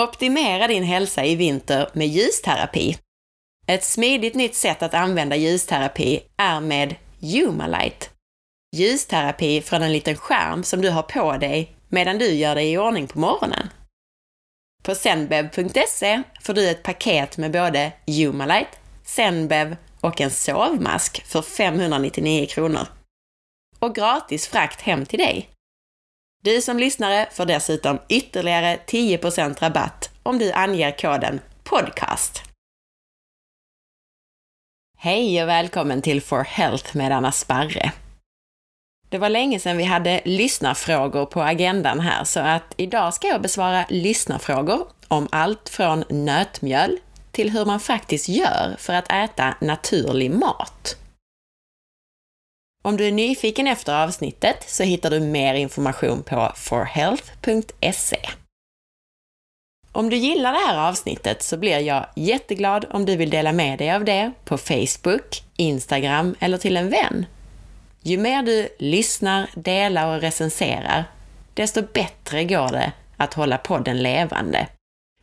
Optimera din hälsa i vinter med ljusterapi. Ett smidigt nytt sätt att använda ljusterapi är med Humalight. Ljusterapi från en liten skärm som du har på dig medan du gör dig i ordning på morgonen. På zenbev.se får du ett paket med både Humalight, Zenbev och en sovmask för 599 kronor. Och gratis frakt hem till dig. Du som lyssnare får dessutom ytterligare 10% rabatt om du anger koden PODCAST. Hej och välkommen till For Health med Anna Sparre. Det var länge sedan vi hade lyssnarfrågor på agendan här, så att idag ska jag besvara lyssnarfrågor om allt från nötmjöl till hur man faktiskt gör för att äta naturlig mat. Om du är nyfiken efter avsnittet så hittar du mer information på forhealth.se. Om du gillar det här avsnittet så blir jag jätteglad om du vill dela med dig av det på Facebook, Instagram eller till en vän. Ju mer du lyssnar, delar och recenserar, desto bättre går det att hålla podden levande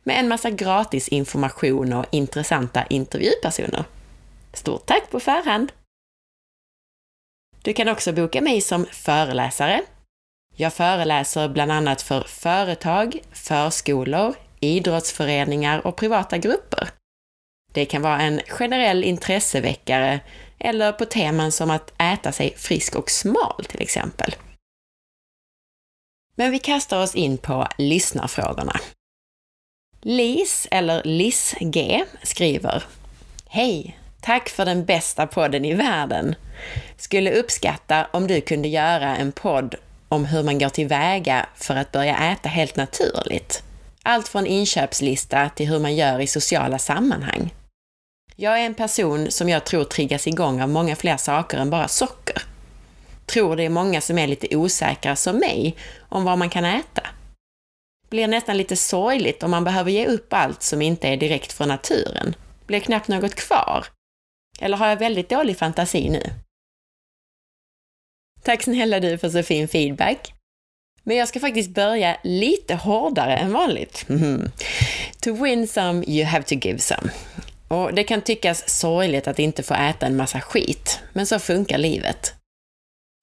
med en massa gratis information och intressanta intervjupersoner. Stort tack på förhand! Du kan också boka mig som föreläsare. Jag föreläser bland annat för företag, förskolor, idrottsföreningar och privata grupper. Det kan vara en generell intresseväckare eller på teman som att äta sig frisk och smal till exempel. Men vi kastar oss in på lyssnarfrågorna. Lis, eller Liss G, skriver Hej! Tack för den bästa podden i världen! Skulle uppskatta om du kunde göra en podd om hur man går tillväga för att börja äta helt naturligt. Allt från inköpslista till hur man gör i sociala sammanhang. Jag är en person som jag tror triggas igång av många fler saker än bara socker. Tror det är många som är lite osäkra som mig om vad man kan äta. Blir nästan lite sorgligt om man behöver ge upp allt som inte är direkt från naturen. Blir knappt något kvar. Eller har jag väldigt dålig fantasi nu? Tack snälla du för så fin feedback. Men jag ska faktiskt börja lite hårdare än vanligt. To win some, you have to give some. Och det kan tyckas sorgligt att inte få äta en massa skit, men så funkar livet.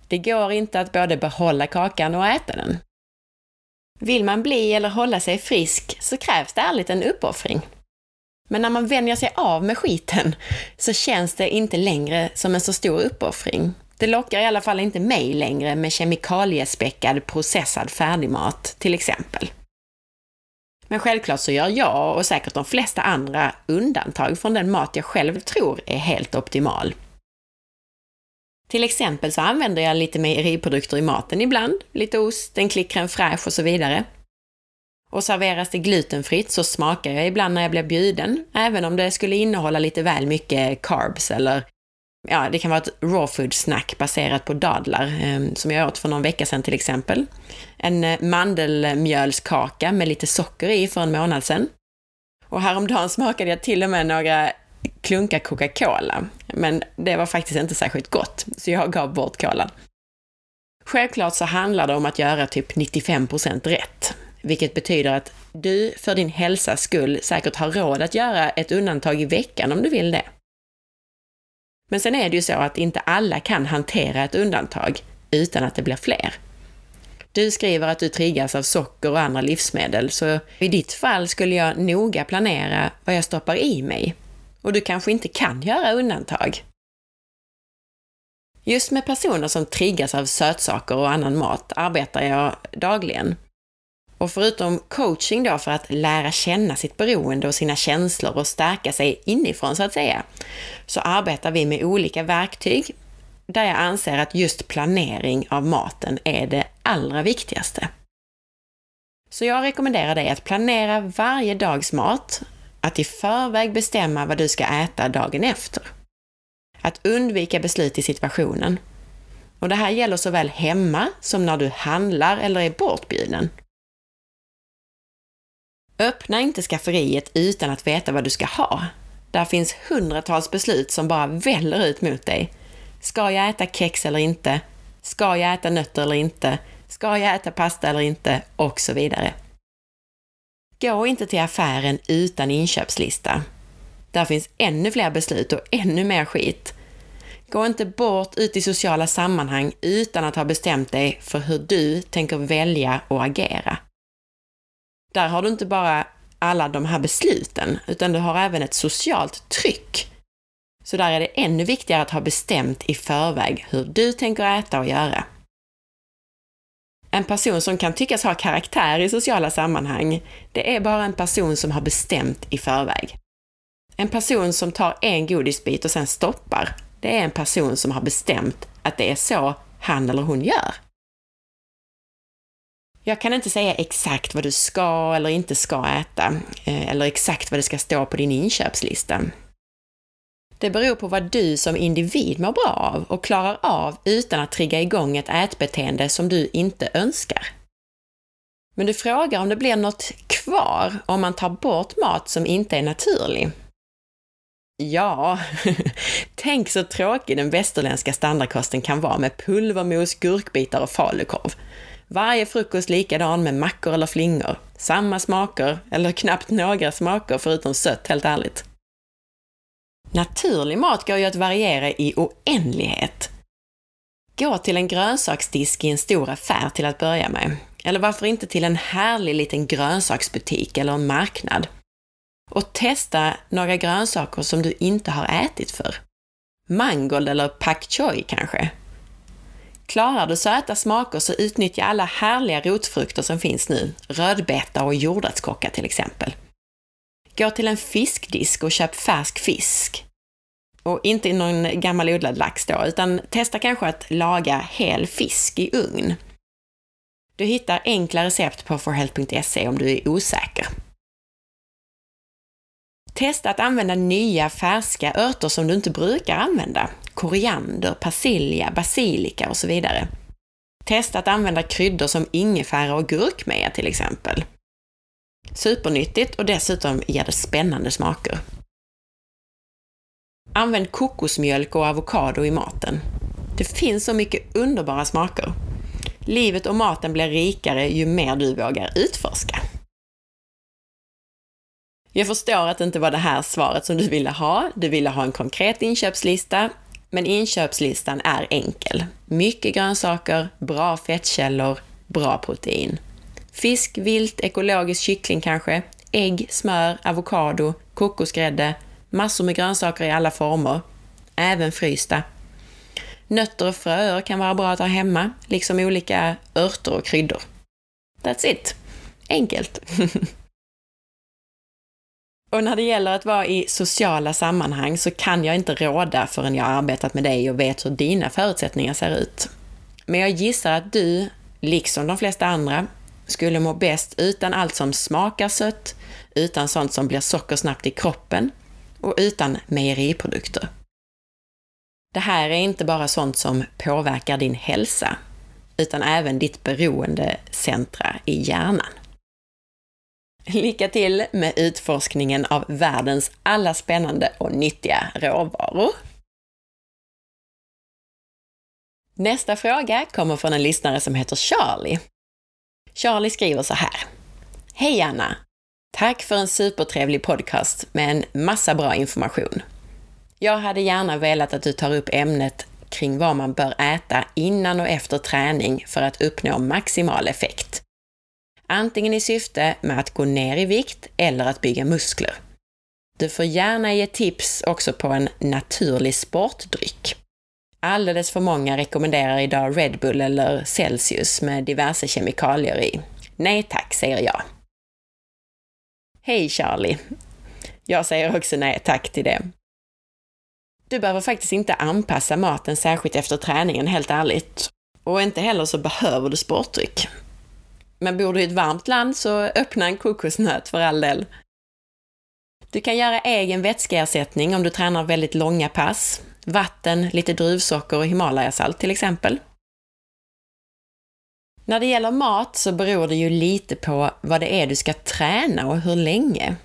Det går inte att både behålla kakan och äta den. Vill man bli eller hålla sig frisk så krävs det ärligt en uppoffring. Men när man vänjer sig av med skiten så känns det inte längre som en så stor uppoffring. Det lockar i alla fall inte mig längre med kemikaliespäckad processad färdigmat, till exempel. Men självklart så gör jag och säkert de flesta andra undantag från den mat jag själv tror är helt optimal. Till exempel så använder jag lite mejeriprodukter i maten ibland, lite ost, en klick crème fraîche och så vidare. Och serveras det glutenfritt så smakar jag ibland när jag blir bjuden, även om det skulle innehålla lite väl mycket carbs eller ja, det kan vara ett raw food snack baserat på dadlar, eh, som jag åt för någon vecka sedan till exempel. En eh, mandelmjölskaka med lite socker i för en månad sedan. Och häromdagen smakade jag till och med några klunkar Coca-Cola, men det var faktiskt inte särskilt gott, så jag gav bort kolan. Självklart så handlar det om att göra typ 95% rätt, vilket betyder att du för din hälsas skull säkert har råd att göra ett undantag i veckan om du vill det. Men sen är det ju så att inte alla kan hantera ett undantag utan att det blir fler. Du skriver att du triggas av socker och andra livsmedel, så i ditt fall skulle jag noga planera vad jag stoppar i mig. Och du kanske inte kan göra undantag. Just med personer som triggas av sötsaker och annan mat arbetar jag dagligen. Och förutom coaching då för att lära känna sitt beroende och sina känslor och stärka sig inifrån så att säga, så arbetar vi med olika verktyg där jag anser att just planering av maten är det allra viktigaste. Så jag rekommenderar dig att planera varje dags mat, att i förväg bestämma vad du ska äta dagen efter. Att undvika beslut i situationen. Och det här gäller såväl hemma som när du handlar eller är bortbjuden. Öppna inte skafferiet utan att veta vad du ska ha. Där finns hundratals beslut som bara väller ut mot dig. Ska jag äta kex eller inte? Ska jag äta nötter eller inte? Ska jag äta pasta eller inte? Och så vidare. Gå inte till affären utan inköpslista. Där finns ännu fler beslut och ännu mer skit. Gå inte bort ut i sociala sammanhang utan att ha bestämt dig för hur du tänker välja och agera. Där har du inte bara alla de här besluten, utan du har även ett socialt tryck. Så där är det ännu viktigare att ha bestämt i förväg hur du tänker äta och göra. En person som kan tyckas ha karaktär i sociala sammanhang, det är bara en person som har bestämt i förväg. En person som tar en godisbit och sen stoppar, det är en person som har bestämt att det är så han eller hon gör. Jag kan inte säga exakt vad du ska eller inte ska äta, eh, eller exakt vad det ska stå på din inköpslista. Det beror på vad du som individ mår bra av och klarar av utan att trigga igång ett ätbeteende som du inte önskar. Men du frågar om det blir något kvar om man tar bort mat som inte är naturlig. Ja, tänk så tråkig den västerländska standardkosten kan vara med pulvermos, gurkbitar och falukorv. Varje frukost likadan med mackor eller flingor. Samma smaker, eller knappt några smaker förutom sött, helt ärligt. Naturlig mat går ju att variera i oändlighet. Gå till en grönsaksdisk i en stor affär till att börja med. Eller varför inte till en härlig liten grönsaksbutik eller en marknad. Och testa några grönsaker som du inte har ätit för. Mangold eller pak choi kanske? Klarar du söta smaker så utnyttja alla härliga rotfrukter som finns nu, rödbeta och jordärtskocka till exempel. Gå till en fiskdisk och köp färsk fisk. Och inte någon gammal odlad lax då, utan testa kanske att laga hel fisk i ugn. Du hittar enkla recept på forhealth.se om du är osäker. Testa att använda nya färska örter som du inte brukar använda. Koriander, persilja, basilika och så vidare. Testa att använda kryddor som ingefära och gurkmeja till exempel. Supernyttigt och dessutom ger det spännande smaker. Använd kokosmjölk och avokado i maten. Det finns så mycket underbara smaker. Livet och maten blir rikare ju mer du vågar utforska. Jag förstår att det inte var det här svaret som du ville ha. Du ville ha en konkret inköpslista, men inköpslistan är enkel. Mycket grönsaker, bra fettkällor, bra protein. Fisk, vilt, ekologisk kyckling kanske, ägg, smör, avokado, kokosgrädde, massor med grönsaker i alla former, även frysta. Nötter och fröer kan vara bra att ha hemma, liksom olika örter och kryddor. That's it! Enkelt! och när det gäller att vara i sociala sammanhang så kan jag inte råda förrän jag arbetat med dig och vet hur dina förutsättningar ser ut. Men jag gissar att du, liksom de flesta andra, skulle må bäst utan allt som smakar sött, utan sånt som blir sockersnabbt i kroppen och utan mejeriprodukter. Det här är inte bara sånt som påverkar din hälsa, utan även ditt beroendecentra i hjärnan. Lycka till med utforskningen av världens alla spännande och nyttiga råvaror! Nästa fråga kommer från en lyssnare som heter Charlie. Charlie skriver så här. Hej Anna! Tack för en supertrevlig podcast med en massa bra information. Jag hade gärna velat att du tar upp ämnet kring vad man bör äta innan och efter träning för att uppnå maximal effekt. Antingen i syfte med att gå ner i vikt eller att bygga muskler. Du får gärna ge tips också på en naturlig sportdryck. Alldeles för många rekommenderar idag Red Bull eller Celsius med diverse kemikalier i. Nej tack, säger jag. Hej Charlie! Jag säger också nej tack till det. Du behöver faktiskt inte anpassa maten särskilt efter träningen, helt ärligt. Och inte heller så behöver du sportdryck. Men bor du i ett varmt land så öppna en kokosnöt för all del. Du kan göra egen vätskeersättning om du tränar väldigt långa pass. Vatten, lite druvsocker och Himalayasalt till exempel. När det gäller mat så beror det ju lite på vad det är du ska träna och hur länge.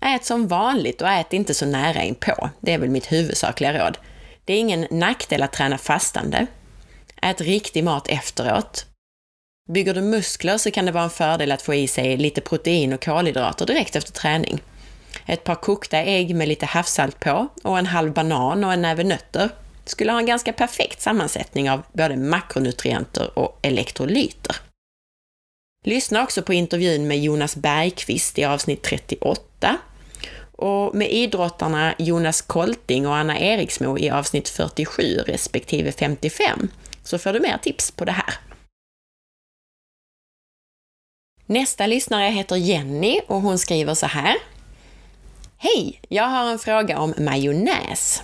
Ät som vanligt och ät inte så nära inpå. Det är väl mitt huvudsakliga råd. Det är ingen nackdel att träna fastande. Ät riktig mat efteråt. Bygger du muskler så kan det vara en fördel att få i sig lite protein och kolhydrater direkt efter träning. Ett par kokta ägg med lite havssalt på och en halv banan och en näve nötter skulle ha en ganska perfekt sammansättning av både makronutrienter och elektrolyter. Lyssna också på intervjun med Jonas Bergqvist i avsnitt 38 och med idrottarna Jonas Kolting och Anna Eriksmo i avsnitt 47 respektive 55 så får du mer tips på det här. Nästa lyssnare heter Jenny och hon skriver så här. Hej! Jag har en fråga om majonnäs.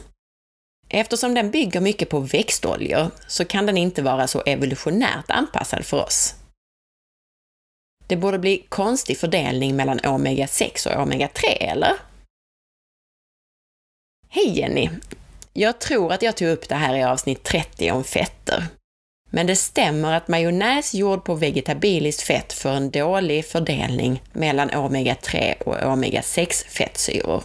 Eftersom den bygger mycket på växtoljor så kan den inte vara så evolutionärt anpassad för oss. Det borde bli konstig fördelning mellan omega-6 och omega-3, eller? Hej Jenny! Jag tror att jag tog upp det här i avsnitt 30 om fetter. Men det stämmer att majonnäs gjord på vegetabiliskt fett får en dålig fördelning mellan omega-3 och omega-6 fettsyror.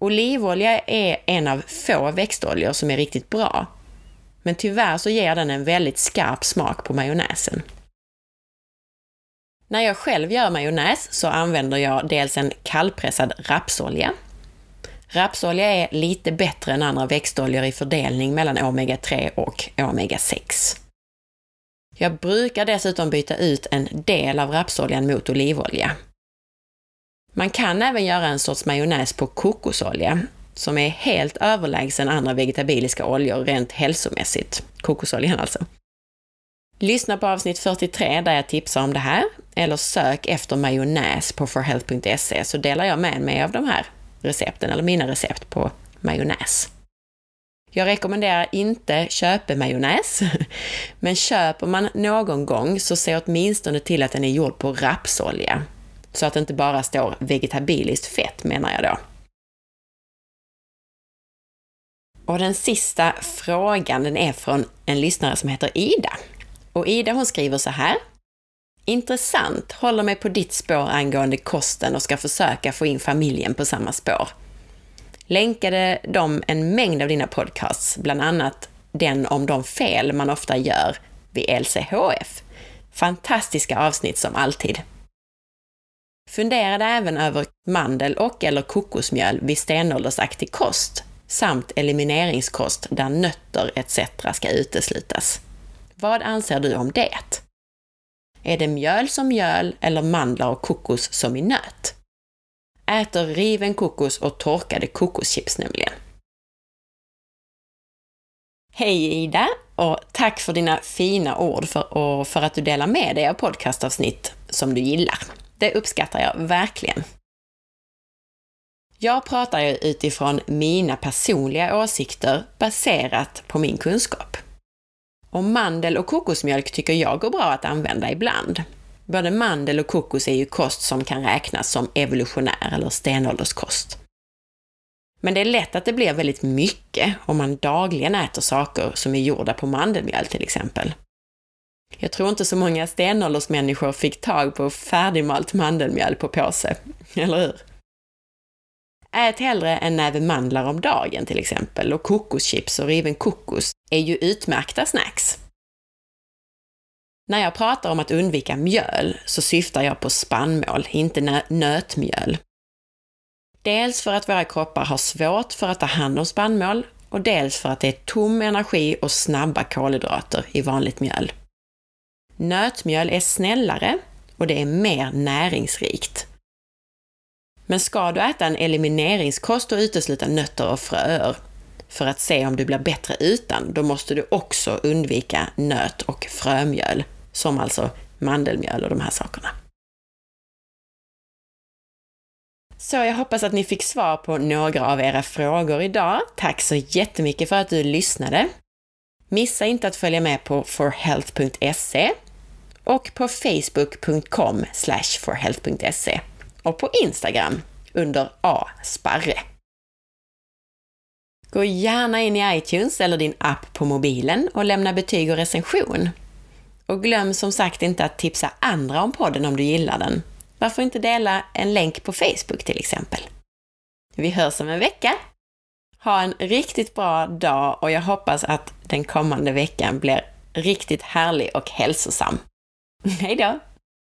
Olivolja är en av få växtoljor som är riktigt bra, men tyvärr så ger den en väldigt skarp smak på majonnäsen. När jag själv gör majonnäs så använder jag dels en kallpressad rapsolja. Rapsolja är lite bättre än andra växtoljor i fördelning mellan omega-3 och omega-6. Jag brukar dessutom byta ut en del av rapsoljan mot olivolja. Man kan även göra en sorts majonnäs på kokosolja, som är helt överlägsen andra vegetabiliska oljor rent hälsomässigt. Kokosoljan alltså. Lyssna på avsnitt 43 där jag tipsar om det här, eller sök efter majonnäs på forhealth.se så delar jag med mig av de här recepten, eller mina recept på majonnäs. Jag rekommenderar inte köpemajonnäs, men köper man någon gång så se åtminstone till att den är gjord på rapsolja. Så att det inte bara står vegetabiliskt fett menar jag då. Och den sista frågan den är från en lyssnare som heter Ida. Och Ida hon skriver så här. Intressant, håller mig på ditt spår angående kosten och ska försöka få in familjen på samma spår. Länkade de en mängd av dina podcasts, bland annat den om de fel man ofta gör vid LCHF. Fantastiska avsnitt som alltid. Funderade även över mandel och eller kokosmjöl vid stenåldersaktig kost samt elimineringskost där nötter etc. ska uteslutas. Vad anser du om det? Är det mjöl som mjöl eller mandlar och kokos som i nöt? Äter riven kokos och torkade kokoschips nämligen. Hej Ida! Och tack för dina fina ord för, och för att du delar med dig av podcastavsnitt som du gillar. Det uppskattar jag verkligen. Jag pratar ju utifrån mina personliga åsikter baserat på min kunskap. Och mandel och kokosmjölk tycker jag går bra att använda ibland. Både mandel och kokos är ju kost som kan räknas som evolutionär eller stenålderskost. Men det är lätt att det blir väldigt mycket om man dagligen äter saker som är gjorda på mandelmjöl till exempel. Jag tror inte så många stenåldersmänniskor fick tag på färdigmalt mandelmjöl på påse, eller hur? Ät hellre en näve mandlar om dagen till exempel och kokoschips och riven kokos är ju utmärkta snacks. När jag pratar om att undvika mjöl så syftar jag på spannmål, inte nötmjöl. Dels för att våra kroppar har svårt för att ta hand om spannmål och dels för att det är tom energi och snabba kolhydrater i vanligt mjöl. Nötmjöl är snällare och det är mer näringsrikt. Men ska du äta en elimineringskost och utesluta nötter och fröer för att se om du blir bättre utan, då måste du också undvika nöt och frömjöl, som alltså mandelmjöl och de här sakerna. Så jag hoppas att ni fick svar på några av era frågor idag. Tack så jättemycket för att du lyssnade. Missa inte att följa med på forhealth.se och på facebook.com forhealth.se och på Instagram under asparre. Gå gärna in i iTunes eller din app på mobilen och lämna betyg och recension. Och glöm som sagt inte att tipsa andra om podden om du gillar den. Varför inte dela en länk på Facebook till exempel? Vi hörs om en vecka! Ha en riktigt bra dag och jag hoppas att den kommande veckan blir riktigt härlig och hälsosam. Hej då!